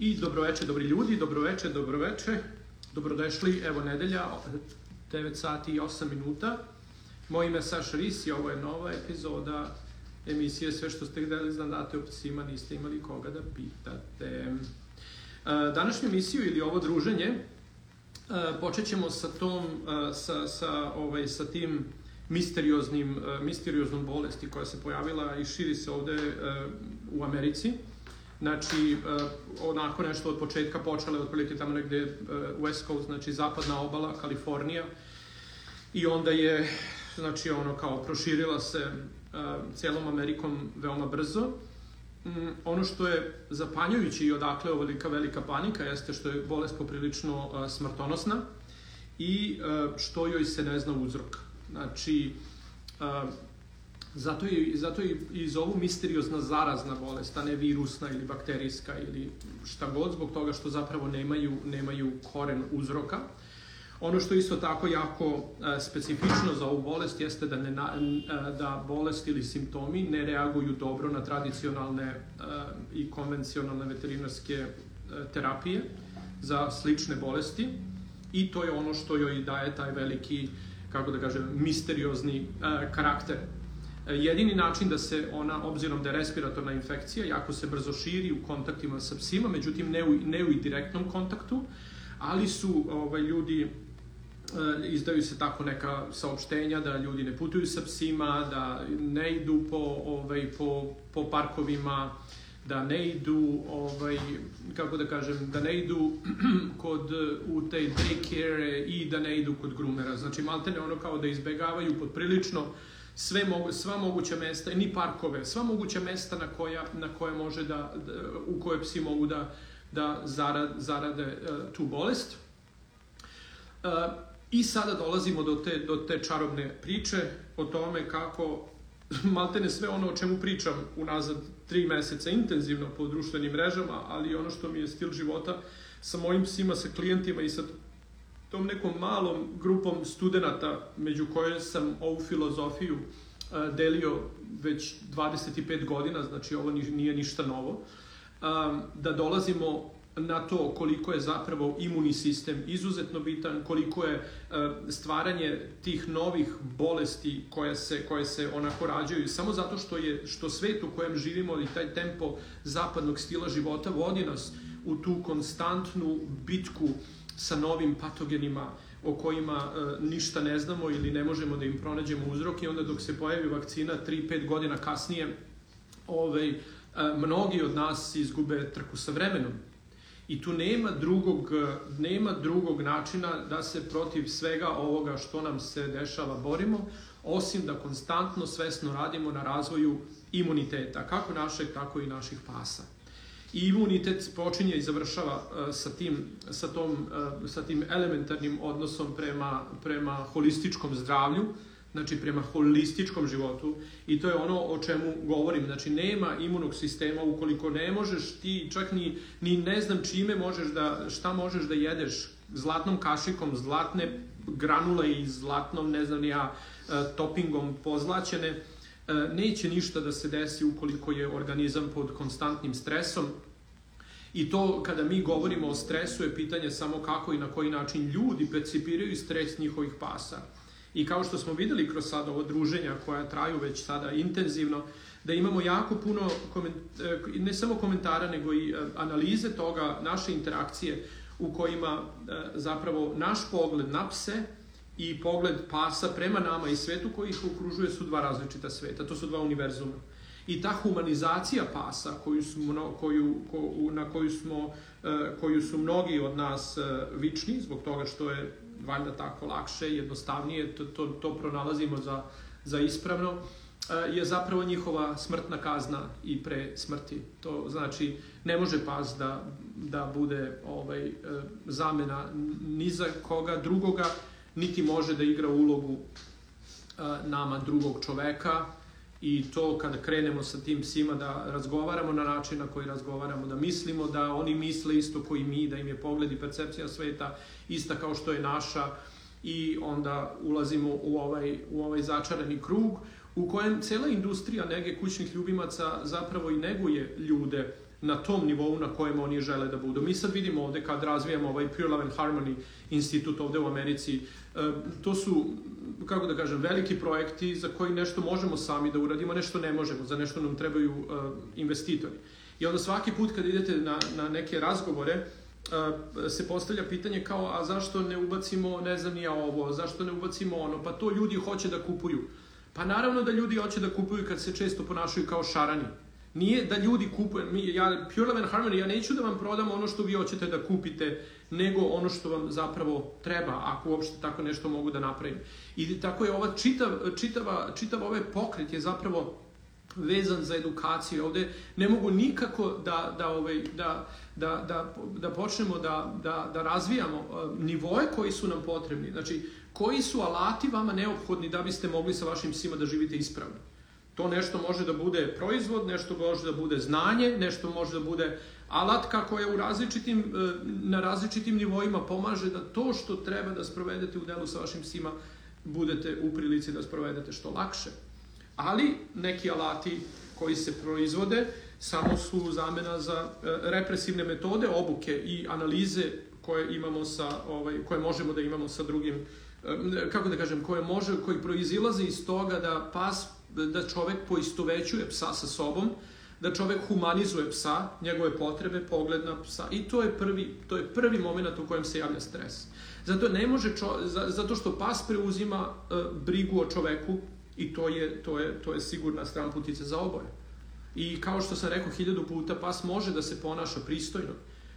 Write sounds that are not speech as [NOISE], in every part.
I dobroveče, dobri ljudi, dobroveče, dobroveče. Dobrodošli, evo nedelja, 9 sati i 8 minuta. Moje ime je Saša Ris i ovo je nova epizoda emisije Sve što ste gledali znate o psima, niste imali koga da pitate. E, današnju emisiju ili ovo druženje e, počet ćemo sa tom, e, sa, sa, ovaj, sa tim misterioznim, misterioznom bolesti koja se pojavila i širi se ovde u Americi. Znači, uh, onako nešto od početka počele, otprilike tamo negde uh, West Coast, znači zapadna obala, Kalifornija. I onda je, znači, ono kao proširila se uh, celom Amerikom veoma brzo. Um, ono što je zapanjujuće i odakle ovolika velika panika jeste što je bolest poprilično smrtonosna i što joj se ne zna uzrok. Znači, Zato je, zato je i zovu misteriozna zarazna bolest, a ne virusna ili bakterijska ili šta god, zbog toga što zapravo nemaju, nemaju koren uzroka. Ono što isto tako jako e, specifično za ovu bolest jeste da, ne, e, da bolest ili simptomi ne reaguju dobro na tradicionalne e, i konvencionalne veterinarske terapije za slične bolesti i to je ono što joj daje taj veliki, kako da kažem, misteriozni karakter jedini način da se ona, obzirom da je respiratorna infekcija, jako se brzo širi u kontaktima sa psima, međutim ne u, ne u direktnom kontaktu, ali su ovaj, ljudi e, izdaju se tako neka saopštenja da ljudi ne putuju sa psima, da ne idu po, ovaj, po, po parkovima, da ne idu, ovaj, kako da kažem, da ne idu [CLEARS THROAT] kod, u te daycare i da ne idu kod grumera. Znači, maltene ono kao da izbegavaju podprilično prilično sve mogu, sva moguća mesta, ni parkove, sva moguća mesta na koja, na koje može da, da u koje psi mogu da, da zarad, zarade uh, tu bolest. Uh, I sada dolazimo do te, do te čarobne priče o tome kako [LAUGHS] maltene sve ono o čemu pričam unazad tri meseca intenzivno po društvenim mrežama, ali ono što mi je stil života sa mojim psima, sa klijentima i sa tom nekom malom grupom studenta među koje sam ovu filozofiju uh, delio već 25 godina, znači ovo nije ništa novo, um, da dolazimo na to koliko je zapravo imunni sistem izuzetno bitan, koliko je uh, stvaranje tih novih bolesti koje se, koje se onako rađaju. Samo zato što je što svet u kojem živimo i taj tempo zapadnog stila života vodi nas u tu konstantnu bitku uh, sa novim patogenima o kojima e, ništa ne znamo ili ne možemo da im pronađemo uzrok i onda dok se pojavi vakcina 3-5 godina kasnije ovaj, e, mnogi od nas izgube trku sa vremenom. I tu nema drugog, nema drugog načina da se protiv svega ovoga što nam se dešava borimo, osim da konstantno, svesno radimo na razvoju imuniteta, kako našeg, tako i naših pasa i imunitet počinje i završava uh, sa tim, sa, tom, uh, sa tim elementarnim odnosom prema, prema holističkom zdravlju, znači prema holističkom životu. I to je ono o čemu govorim, znači nema imunog sistema. Ukoliko ne možeš ti čak ni, ni ne znam čime možeš da, šta možeš da jedeš. Zlatnom kašikom, zlatne granule i zlatnom, ne znam ja, uh, topingom pozlaćene, E, neće ništa da se desi ukoliko je organizam pod konstantnim stresom. I to kada mi govorimo o stresu je pitanje samo kako i na koji način ljudi percipiraju stres njihovih pasa. I kao što smo videli kroz sada ovo druženja koja traju već sada intenzivno, da imamo jako puno, e, ne samo komentara, nego i e, analize toga, naše interakcije u kojima zapravo naš pogled na pse i pogled pasa prema nama i svetu koji ih okružuje su dva različita sveta, to su dva univerzuma. I ta humanizacija pasa koju smo, koju, ko, na koju, smo, e, koju su mnogi od nas e, vični, zbog toga što je valjda tako lakše, jednostavnije, to, to, to pronalazimo za, za ispravno, e, je zapravo njihova smrtna kazna i pre smrti. To znači, ne može pas da, da bude ovaj, zamena ni za koga drugoga, niti može da igra ulogu nama drugog čoveka i to kada krenemo sa tim psima da razgovaramo na način na koji razgovaramo, da mislimo da oni misle isto koji mi, da im je pogled i percepcija sveta ista kao što je naša i onda ulazimo u ovaj, u ovaj začarani krug u kojem cela industrija nege kućnih ljubimaca zapravo i neguje ljude na tom nivou na kojem oni žele da budu. Mi sad vidimo ovde kad razvijamo ovaj Pure Love and Harmony institut ovde u Americi, to su, kako da kažem, veliki projekti za koji nešto možemo sami da uradimo, nešto ne možemo, za nešto nam trebaju e, investitori. I onda svaki put kad idete na, na neke razgovore, e, se postavlja pitanje kao, a zašto ne ubacimo, ne znam ja ovo, zašto ne ubacimo ono, pa to ljudi hoće da kupuju. Pa naravno da ljudi hoće da kupuju kad se često ponašaju kao šarani. Nije da ljudi kupuju, mi, ja, Pure Love and Harmony, ja neću da vam prodam ono što vi hoćete da kupite, nego ono što vam zapravo treba, ako uopšte tako nešto mogu da napravim. I tako je ova čitav, čitava, čitav ovaj pokret je zapravo vezan za edukaciju. Ovde ne mogu nikako da, da, ovaj, da, da, da, da počnemo da, da, da razvijamo uh, nivoje koji su nam potrebni. Znači, koji su alati vama neophodni da biste mogli sa vašim psima da živite ispravno. To nešto može da bude proizvod, nešto može da bude znanje, nešto može da bude alatka koja u različitim, e, na različitim nivoima pomaže da to što treba da sprovedete u delu sa vašim psima budete u prilici da sprovedete što lakše. Ali neki alati koji se proizvode samo su zamena za e, represivne metode obuke i analize koje imamo sa ovaj koje možemo da imamo sa drugim kako da kažem koje može koji proizilaze iz toga da pas da čovek poistovećuje psa sa sobom, da čovek humanizuje psa, njegove potrebe, pogled na psa i to je prvi, to je prvi moment u kojem se javlja stres. Zato ne može čo, zato što pas preuzima uh, brigu o čoveku i to je, to je, to je sigurna stran putice za oboje. I kao što sam rekao hiljadu puta, pas može da se ponaša pristojno,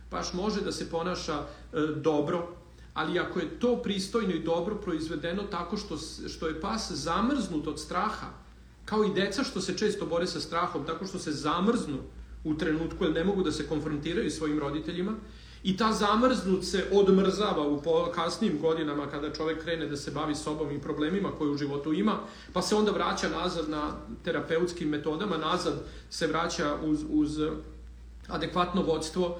pas može da se ponaša uh, dobro, ali ako je to pristojno i dobro proizvedeno tako što, što je pas zamrznut od straha, Kao i deca što se često bore sa strahom, tako što se zamrznu u trenutku, jer ne mogu da se konfrontiraju svojim roditeljima, i ta zamrznut se odmrzava u kasnijim godinama kada čovek krene da se bavi sobom i problemima koje u životu ima, pa se onda vraća nazad na terapeutskim metodama, nazad se vraća uz, uz adekvatno vodstvo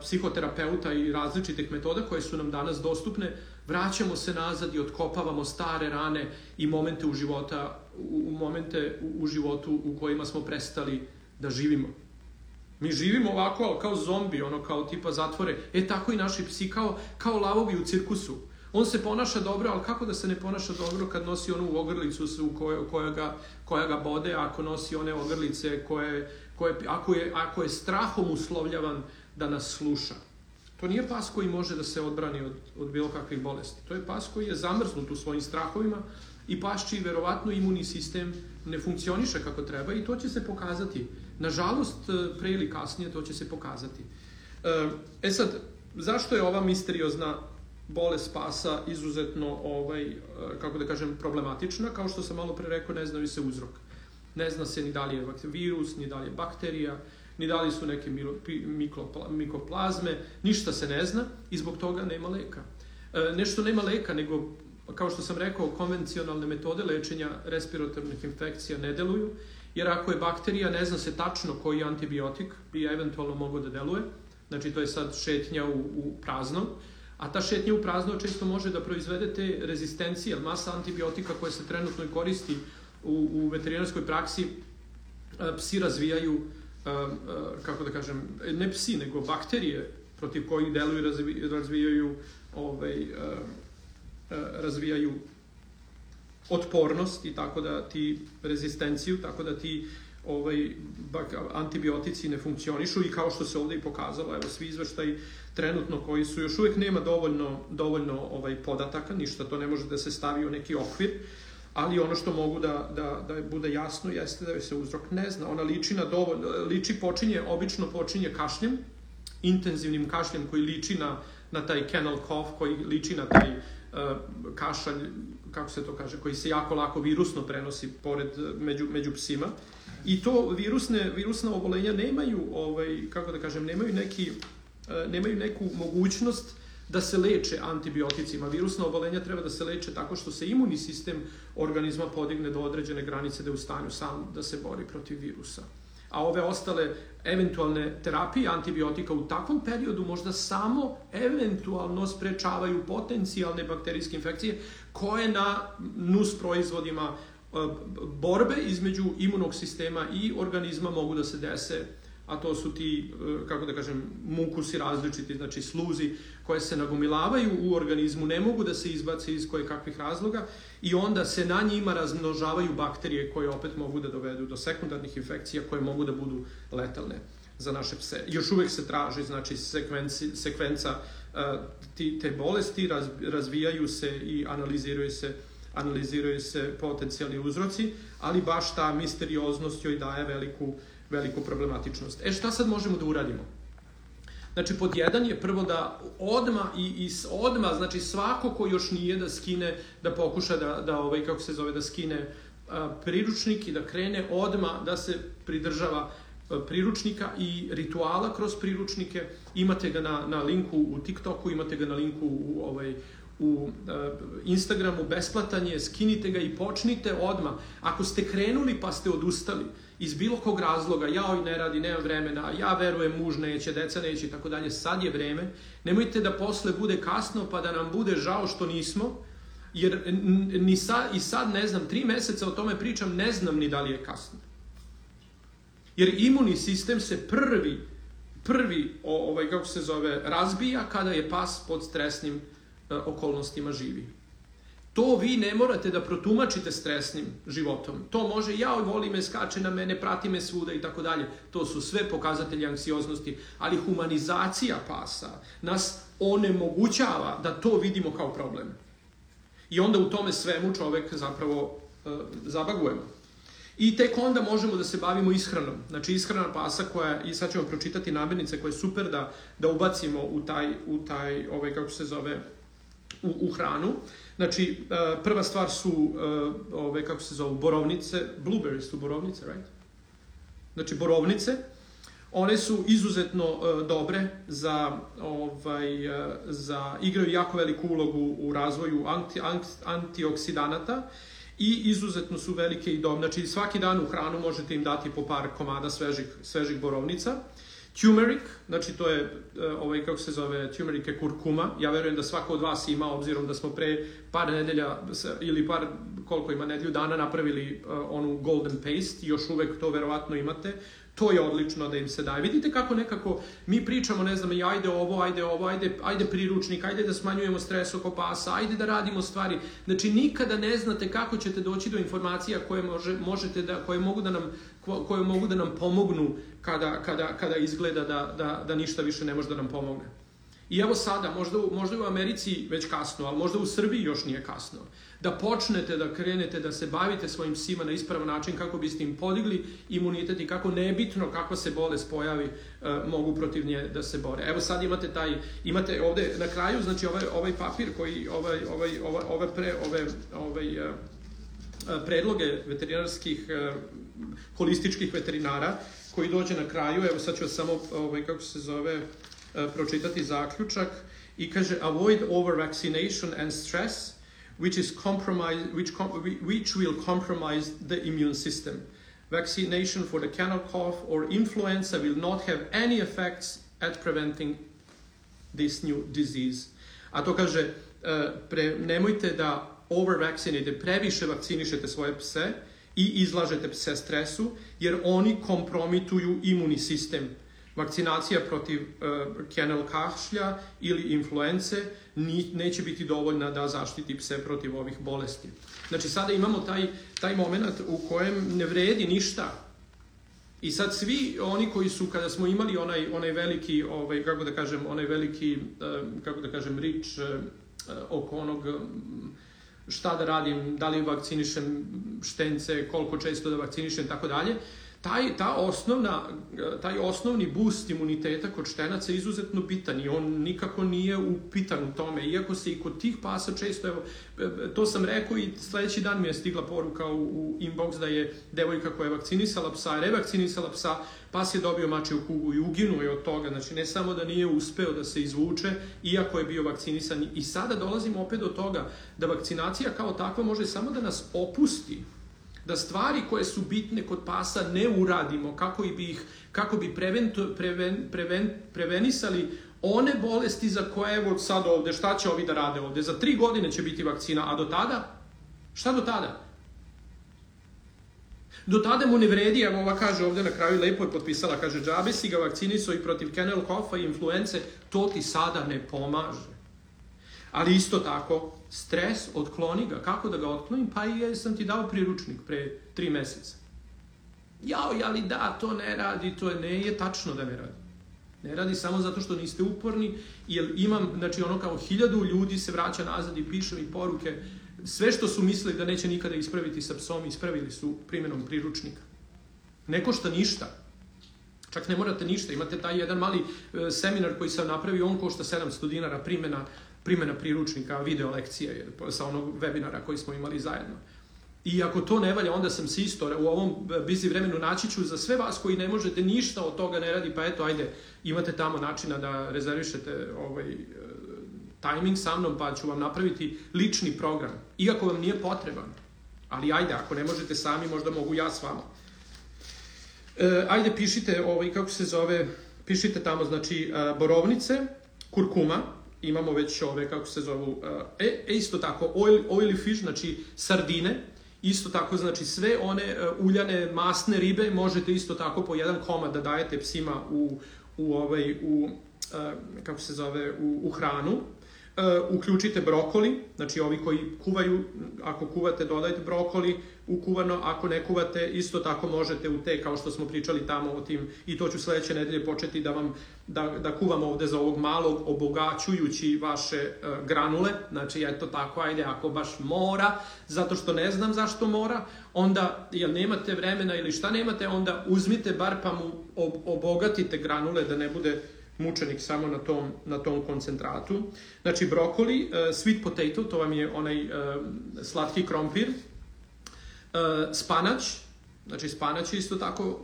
psihoterapeuta i različitih metoda koje su nam danas dostupne, vraćamo se nazad i otkopavamo stare rane i momente u života u, momente u, u životu u kojima smo prestali da živimo. Mi živimo ovako kao zombi, ono kao tipa zatvore. E tako i naši psi kao, kao lavovi u cirkusu. On se ponaša dobro, ali kako da se ne ponaša dobro kad nosi onu ogrlicu u kojoj, koja, ga, koja ga bode, ako nosi one ogrlice koje, koje ako, je, ako je strahom uslovljavan da nas sluša. To nije pas koji može da se odbrani od, od bilo kakvih bolesti. To je pas koji je zamrznut u svojim strahovima, i pašći verovatno imunni sistem ne funkcioniše kako treba i to će se pokazati. Nažalost, e, pre ili kasnije to će se pokazati. E, e sad, zašto je ova misteriozna bolest pasa izuzetno, ovaj, e, kako da kažem, problematična? Kao što sam malo pre rekao, ne znaju se uzrok. Ne zna se ni da li je virus, ni da li je bakterija, ni da li su neke mikoplazme, ništa se ne zna i zbog toga nema leka. E, nešto nema leka, nego kao što sam rekao, konvencionalne metode lečenja respiratornih infekcija ne deluju, jer ako je bakterija, ne zna se tačno koji antibiotik bi eventualno mogao da deluje, znači to je sad šetnja u, u prazno, a ta šetnja u prazno često može da proizvede te rezistencije, masa antibiotika koje se trenutno koristi u, u veterinarskoj praksi, psi razvijaju, kako da kažem, ne psi, nego bakterije protiv kojih deluju i razvijaju ovaj, E, razvijaju otpornost i tako da ti rezistenciju, tako da ti ovaj, antibiotici ne funkcionišu i kao što se ovde i pokazalo, evo svi izveštaji trenutno koji su, još uvek nema dovoljno, dovoljno ovaj, podataka, ništa to ne može da se stavi u neki okvir, ali ono što mogu da, da, da bude jasno jeste da se uzrok ne zna. Ona liči na dovoljno, liči počinje, obično počinje kašljem, intenzivnim kašljem koji liči na, na taj kennel cough, koji liči na taj Uh, kašalj, kako se to kaže, koji se jako lako virusno prenosi pored, među, među psima. I to virusne, virusna obolenja nemaju, ovaj, kako da kažem, nemaju, neki, uh, nemaju neku mogućnost da se leče antibioticima. Virusna obolenja treba da se leče tako što se imunni sistem organizma podigne do određene granice da je u stanju sam da se bori protiv virusa a ove ostale eventualne terapije antibiotika u takvom periodu možda samo eventualno sprečavaju potencijalne bakterijske infekcije koje na nus proizvodima e, borbe između imunog sistema i organizma mogu da se dese a to su ti, kako da kažem, mukusi različiti, znači sluzi koje se nagomilavaju u organizmu, ne mogu da se izbace iz koje kakvih razloga i onda se na njima razmnožavaju bakterije koje opet mogu da dovedu do sekundarnih infekcija koje mogu da budu letalne za naše pse. Još uvek se traži, znači, sekvenci, sekvenca ti, te bolesti, raz, razvijaju se i analiziraju se analiziraju se potencijalni uzroci, ali baš ta misterioznost joj daje veliku, veliku problematičnost. E šta sad možemo da uradimo? Znači, pod jedan je prvo da odma i, i odma, znači svako ko još nije da skine, da pokuša da, da ovaj, kako se zove, da skine a, priručnik i da krene odma da se pridržava priručnika i rituala kroz priručnike. Imate ga na, na linku u TikToku, imate ga na linku u, ovaj, u Instagramu, besplatan je, skinite ga i počnite odma. Ako ste krenuli pa ste odustali, iz bilo kog razloga, ja oj ne radi, nema vremena, ja verujem muž neće, deca neće i tako dalje, sad je vreme, nemojte da posle bude kasno pa da nam bude žao što nismo, jer ni sad, i sad ne znam, tri meseca o tome pričam, ne znam ni da li je kasno. Jer imunni sistem se prvi, prvi, ovaj, kako se zove, razbija kada je pas pod stresnim uh, okolnostima živi. To vi ne morate da protumačite stresnim životom. To može, ja voli me, skače na mene, prati me svuda i tako dalje. To su sve pokazatelji anksioznosti, ali humanizacija pasa nas onemogućava da to vidimo kao problem. I onda u tome svemu čovek zapravo uh, zabagujemo. I tek onda možemo da se bavimo ishranom. Znači ishrana pasa koja, i sad ćemo pročitati namirnice koje je super da, da ubacimo u taj, u taj ovaj, kako se zove, u, u hranu. Znači, uh, prva stvar su, uh, ove, kako se zove, borovnice, blueberries su borovnice, right? Znači, borovnice, one su izuzetno uh, dobre za, ovaj, uh, za, igraju jako veliku ulogu u razvoju anti, anti, antioksidanata i izuzetno su velike i dobre. Znači, svaki dan u hranu možete im dati po par komada svežih, svežih borovnica. Turmeric, znači to je, ovaj, kako se zove, turmeric je kurkuma. Ja verujem da svako od vas ima, obzirom da smo pre par nedelja ili par, koliko ima, nedelju dana napravili uh, onu golden paste, još uvek to verovatno imate. To je odlično da im se daje. Vidite kako nekako mi pričamo, ne znam, ajde ovo, ajde ovo, ajde, ajde priručnik, ajde da smanjujemo stres oko pasa, ajde da radimo stvari. Znači, nikada ne znate kako ćete doći do informacija koje, može, možete da, koje, mogu da nam, koje mogu da nam pomognu kada, kada, kada izgleda da, da, da ništa više ne može da nam pomogne. I evo sada, možda, možda u Americi već kasno, ali možda u Srbiji još nije kasno da počnete da krenete da se bavite svojim psima na ispravan način kako biste im podigli imunitet i kako nebitno kakva se bolest pojavi uh, mogu protiv nje da se bore. Evo sad imate taj imate ovde na kraju znači ovaj ovaj papir koji ovaj ovaj ovaj ove pre ove ovaj uh, predloge veterinarskih holističkih veterinara koji dođe na kraju, evo sad ću samo ovaj kako se zove pročitati zaključak i kaže avoid over vaccination and stress which is compromise, which, com which will compromise the immune system. Vaccination for the kennel cough or influenza will not have any effects at preventing this new disease. A to kaže, uh, pre, nemojte da overvaccinate, previše vakcinišete svoje pse i izlažete pse stresu, jer oni kompromituju imunni sistem Vakcinacija protiv uh, kennel kašlja ili influence ni, neće biti dovoljna da zaštiti pse protiv ovih bolesti. Znači sada imamo taj, taj moment u kojem ne vredi ništa. I sad svi oni koji su, kada smo imali onaj, onaj veliki, ovaj, kako da kažem, onaj veliki, uh, kako da kažem, rič uh, oko onog šta da radim, da li vakcinišem štence, koliko često da vakcinišem, tako dalje, taj, ta osnovna, taj osnovni boost imuniteta kod štenaca je izuzetno bitan i on nikako nije upitan u tome, iako se i kod tih pasa često, evo, to sam rekao i sledeći dan mi je stigla poruka u, u inbox da je devojka koja je vakcinisala psa, revakcinisala psa, pas je dobio mačiju kugu i uginuo je od toga, znači ne samo da nije uspeo da se izvuče, iako je bio vakcinisan. I sada dolazimo opet do toga da vakcinacija kao takva može samo da nas opusti da stvari koje su bitne kod pasa ne uradimo kako bi ih kako bi prevent, preven, preven, prevenisali one bolesti za koje evo sad ovde, šta će ovi da rade ovde? Za tri godine će biti vakcina, a do tada? Šta do tada? Do tada mu ne vredi, evo ova kaže ovde na kraju, lepo je potpisala, kaže, džabe si ga vakcinisao i protiv Kennel Hoffa i influence, to ti sada ne pomaže. Ali isto tako, stres, otkloni ga. Kako da ga otklonim? Pa i sam ti dao priručnik pre tri meseca. Jao, ali da, to ne radi, to je, ne je tačno da ne radi. Ne radi samo zato što niste uporni, jer imam, znači ono kao hiljadu ljudi se vraća nazad i piše mi poruke, sve što su mislili da neće nikada ispraviti sa psom, ispravili su primjenom priručnika. Ne košta ništa. Čak ne morate ništa. Imate taj jedan mali e, seminar koji sam napravio, on košta 700 dinara primjena, primjena priručnika, video lekcije sa onog webinara koji smo imali zajedno. I ako to ne valja, onda sam se isto u ovom busy vremenu naći ću za sve vas koji ne možete ništa od toga ne radi, pa eto, ajde, imate tamo načina da rezervišete ovaj, tajming sa mnom, pa ću vam napraviti lični program. Iako vam nije potreban. Ali ajde, ako ne možete sami, možda mogu ja s vama. E, ajde, pišite, ovaj, kako se zove, pišite tamo, znači, e, borovnice, kurkuma, imamo već ove, kako se zovu, e, e isto tako, oil, oily fish, znači sardine, isto tako, znači sve one uh, uljane, masne ribe možete isto tako po jedan komad da dajete psima u, u, ovaj, u uh, kako se zove, u, u hranu. Uh, uključite brokoli, znači ovi koji kuvaju, ako kuvate dodajte brokoli ukuvano, ako ne kuvate isto tako možete u te, kao što smo pričali tamo o tim, i to ću sledeće nedelje početi da vam, da, da kuvam ovde za ovog malog, obogaćujući vaše uh, granule, znači eto tako, ajde, ako baš mora, zato što ne znam zašto mora, onda, jel nemate vremena ili šta nemate, onda uzmite bar pa mu obogatite granule da ne bude mučenik samo na tom, na tom koncentratu. Znači, brokoli, uh, sweet potato, to vam je onaj uh, slatki krompir, spanać, znači spanać je isto tako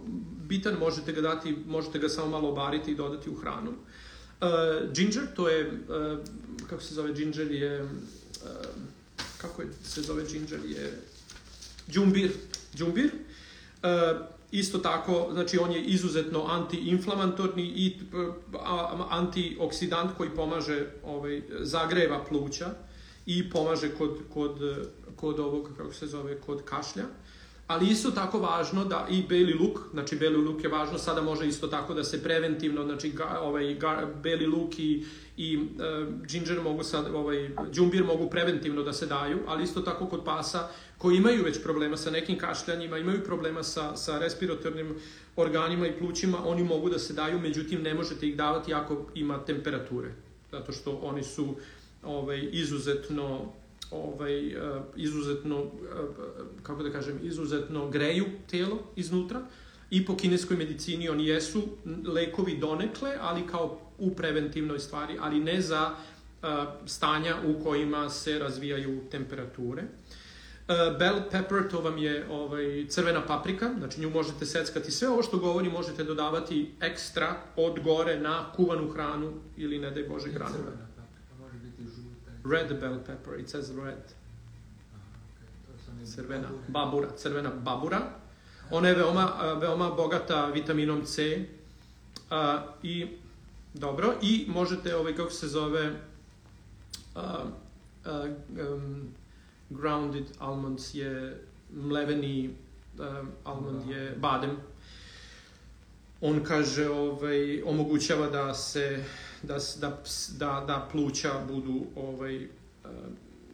bitan, možete ga dati, možete ga samo malo obariti i dodati u hranu. Uh, ginger, to je, uh, kako se zove ginger, je, uh, kako je, se zove ginger, je džumbir, džumbir. Uh, Isto tako, znači on je izuzetno antiinflamatorni i antioksidant koji pomaže, ovaj, zagreva pluća i pomaže kod, kod, kod ovog, kako se zove, kod kašlja. Ali isto tako važno da i beli luk, znači beli luk je važno, sada može isto tako da se preventivno, znači ga, ovaj, ga, beli luk i, i uh, ginger mogu sad, ovaj, džumbir mogu preventivno da se daju, ali isto tako kod pasa koji imaju već problema sa nekim kašljanjima, imaju problema sa, sa respiratornim organima i plućima, oni mogu da se daju, međutim ne možete ih davati ako ima temperature, zato što oni su ovaj, izuzetno ovaj, uh, izuzetno, uh, kako da kažem, izuzetno greju telo iznutra i po kineskoj medicini oni jesu lekovi donekle, ali kao u preventivnoj stvari, ali ne za uh, stanja u kojima se razvijaju temperature. Bell pepper, to vam je ovaj, crvena paprika, znači nju možete seckati. Sve ovo što govori možete dodavati ekstra od gore na kuvanu hranu ili ne daj Bože granule. Red bell pepper, it says red. Crvena babura, crvena babura. Ona je veoma, veoma bogata vitaminom C uh, i dobro, i možete, ovaj, kako se zove, uh, um, grounded almonds je mleveni um, almond je badem. On kaže, ovaj, omogućava da se da, da, da, da pluća budu ovaj,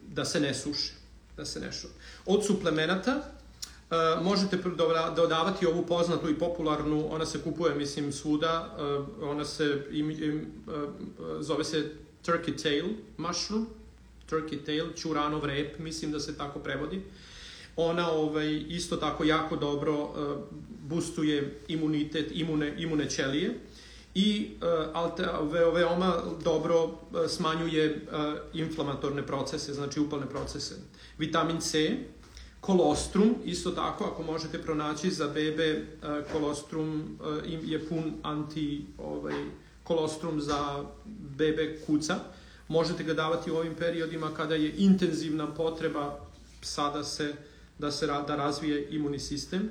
da se ne suše. Da se ne suše. Od suplemenata uh, možete dodavati ovu poznatu i popularnu, ona se kupuje, mislim, svuda, uh, ona se, im, im, uh, zove se turkey tail mushroom, turkey tail, čuranov rep, mislim da se tako prevodi. Ona ovaj, isto tako jako dobro uh, boostuje imunitet, imune, imune ćelije i uh, veoma dobro uh, smanjuje inflamatorne procese, znači upalne procese. Vitamin C, kolostrum, isto tako, ako možete pronaći za bebe, kolostrum uh, je pun anti, ovaj, kolostrum za bebe kuca. Možete ga davati u ovim periodima kada je intenzivna potreba sada se, da se da razvije imunni sistem.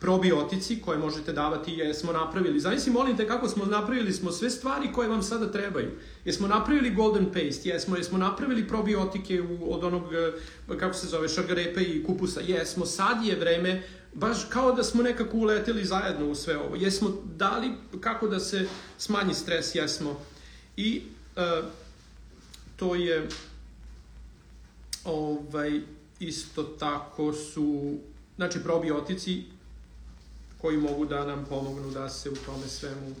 Probiotici koje možete davati jesmo napravili. Zavisi, molim te kako smo napravili smo sve stvari koje vam sada trebaju. Jesmo napravili golden paste, jesmo, jesmo napravili probiotike u, od onog, eh, kako se zove, šargarepe i kupusa, jesmo, sad je vreme baš kao da smo nekako uleteli zajedno u sve ovo. Jesmo dali kako da se smanji stres, jesmo. I uh, to je ovaj, isto tako su, znači probiotici koji mogu da nam pomognu da se u tome svemu.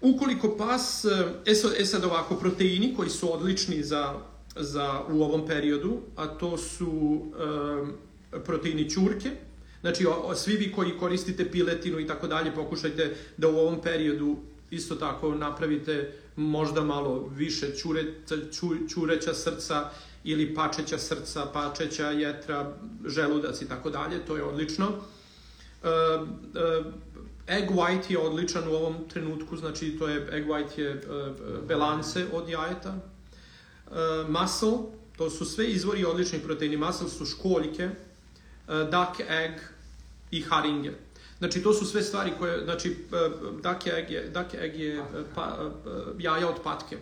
Ukoliko pas, e sad, e sad ovako, proteini koji su odlični za, za u ovom periodu, a to su um, proteini čurke, Znači, o, o, svi vi koji koristite piletinu i tako dalje, pokušajte da u ovom periodu isto tako napravite možda malo više čure, ču, čureća srca ili pačeća srca, pačeća jetra, želudac i tako dalje, to je odlično. Uh, uh, egg white je odličan u ovom trenutku, znači to je, egg white je uh, belance od jajeta. Muscle, to su sve izvori odličnih proteini. Muscle su školjke, duck egg i haringe. Znači, to su sve stvari koje, znači, uh, duck egg je, duck egg je uh, pa, uh, jaja od patke.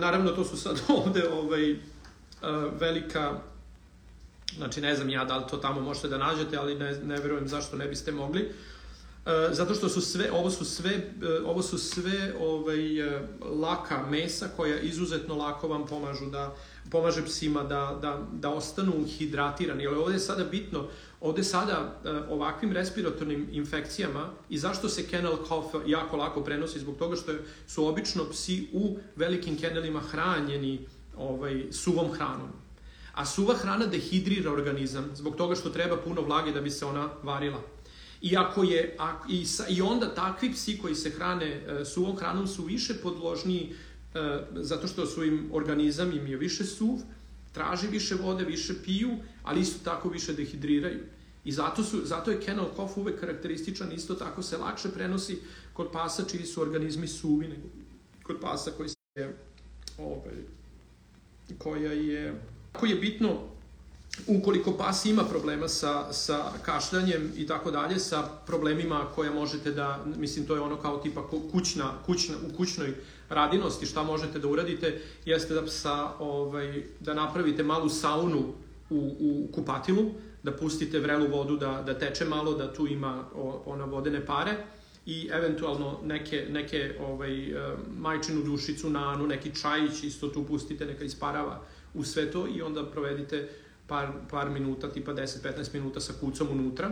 Naravno, to su sad [LAUGHS] ovde ovaj, velika Znači, ne znam ja da li to tamo možete da nađete, ali ne, ne verujem zašto ne biste mogli. E, zato što su sve, ovo su sve, e, ovo su sve ovaj, e, laka mesa koja izuzetno lako vam pomažu da, pomaže psima da, da, da ostanu hidratirani. Ali ovde je sada bitno, ovde sada ovakvim respiratornim infekcijama i zašto se kennel cough jako lako prenosi? Zbog toga što su obično psi u velikim kennelima hranjeni ovaj, suvom hranom. A suva hrana dehidrira organizam zbog toga što treba puno vlage da bi se ona varila. I, ako je, i, I onda takvi psi koji se hrane e, suvom hranom su više podložniji e, zato što su im organizam im je više suv, traži više vode, više piju, ali isto tako više dehidriraju. I zato, su, zato je kennel cough uvek karakterističan, isto tako se lakše prenosi kod pasa čiji su organizmi suvi nego kod pasa koji se ovaj, koja je koji je bitno ukoliko pas ima problema sa, sa kašljanjem i tako dalje, sa problemima koje možete da, mislim to je ono kao tipa kućna, kućna, u kućnoj radinosti, šta možete da uradite, jeste da psa, ovaj, da napravite malu saunu u, u kupatilu, da pustite vrelu vodu da, da teče malo, da tu ima o, ona vodene pare i eventualno neke, neke ovaj, eh, majčinu dušicu, nanu, neki čajić, isto tu pustite, neka isparava u sve to i onda provedite par, par minuta, tipa 10-15 minuta sa kucom unutra.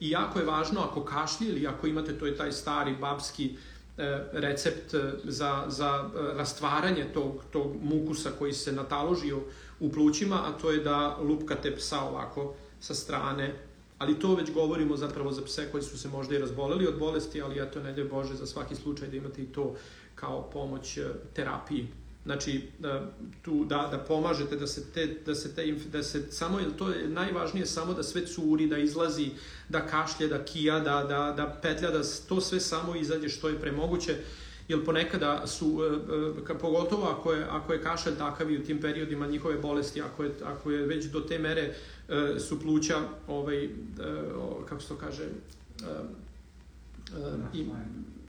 I jako je važno ako kašlje ili ako imate, to je taj stari babski e, recept e, za, za e, rastvaranje tog, tog mukusa koji se nataložio u plućima, a to je da lupkate psa ovako sa strane, ali to već govorimo zapravo za pse koji su se možda i razboleli od bolesti, ali eto, ne Bože, za svaki slučaj da imate i to kao pomoć terapiji znači da, tu, da, da pomažete da se te, da se te, da se samo, to je najvažnije samo da sve curi, da izlazi, da kašlje, da kija, da, da, da petlja, da to sve samo izađe što je premoguće, jer ponekada su, e, e, pogotovo ako je, ako je kašalj takav i u tim periodima njihove bolesti, ako je, ako je već do te mere e, su pluća, ovaj, kako se to kaže, i,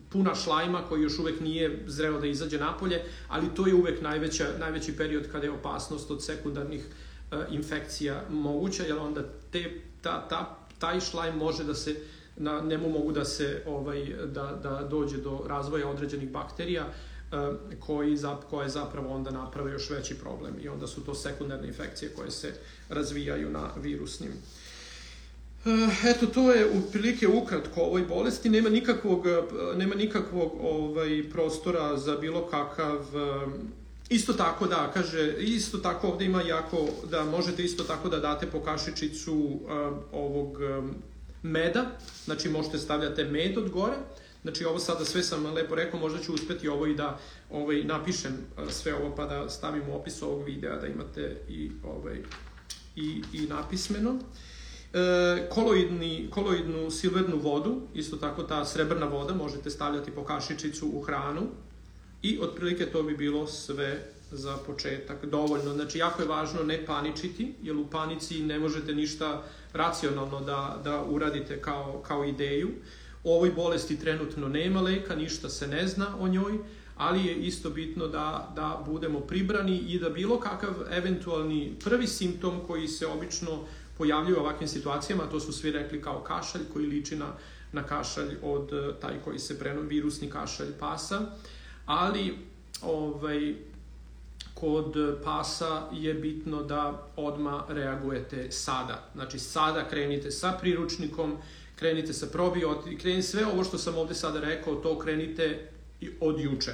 puna šlajma koji još uvek nije zreo da izađe napolje, ali to je uvek najveća, najveći period kada je opasnost od sekundarnih uh, infekcija moguća, jer onda te, ta, ta, taj šlajm može da se na njemu mogu da se ovaj da, da dođe do razvoja određenih bakterija uh, koji zap, koje zapravo onda naprave još veći problem i onda su to sekundarne infekcije koje se razvijaju na virusnim Eh, eto, to je u prilike ukratko ovoj bolesti. Nema nikakvog, eh, nema nikakvog ovaj, prostora za bilo kakav eh, Isto tako da, kaže, isto tako ovde ima jako, da možete isto tako da date po kašičicu ovog meda, znači možete stavljate med od gore, znači ovo sada sve sam lepo rekao, možda ću uspeti ovo i da ovaj, napišem sve ovo pa da stavim u opis ovog videa da imate i, ovaj, i, i napismeno. Uh, E, koloidni, koloidnu silvernu vodu, isto tako ta srebrna voda, možete stavljati po kašičicu u hranu i otprilike to bi bilo sve za početak dovoljno. Znači, jako je važno ne paničiti, jer u panici ne možete ništa racionalno da, da uradite kao, kao ideju. O ovoj bolesti trenutno nema leka, ništa se ne zna o njoj, ali je isto bitno da, da budemo pribrani i da bilo kakav eventualni prvi simptom koji se obično pojavljuju u ovakvim situacijama, to su svi rekli kao kašalj koji liči na, na kašalj od e, taj koji se preno, virusni kašalj pasa, ali ovaj, kod pasa je bitno da odma reagujete sada. Znači sada krenite sa priručnikom, krenite sa probiotikom, krenite sve ovo što sam ovde sada rekao, to krenite od juče.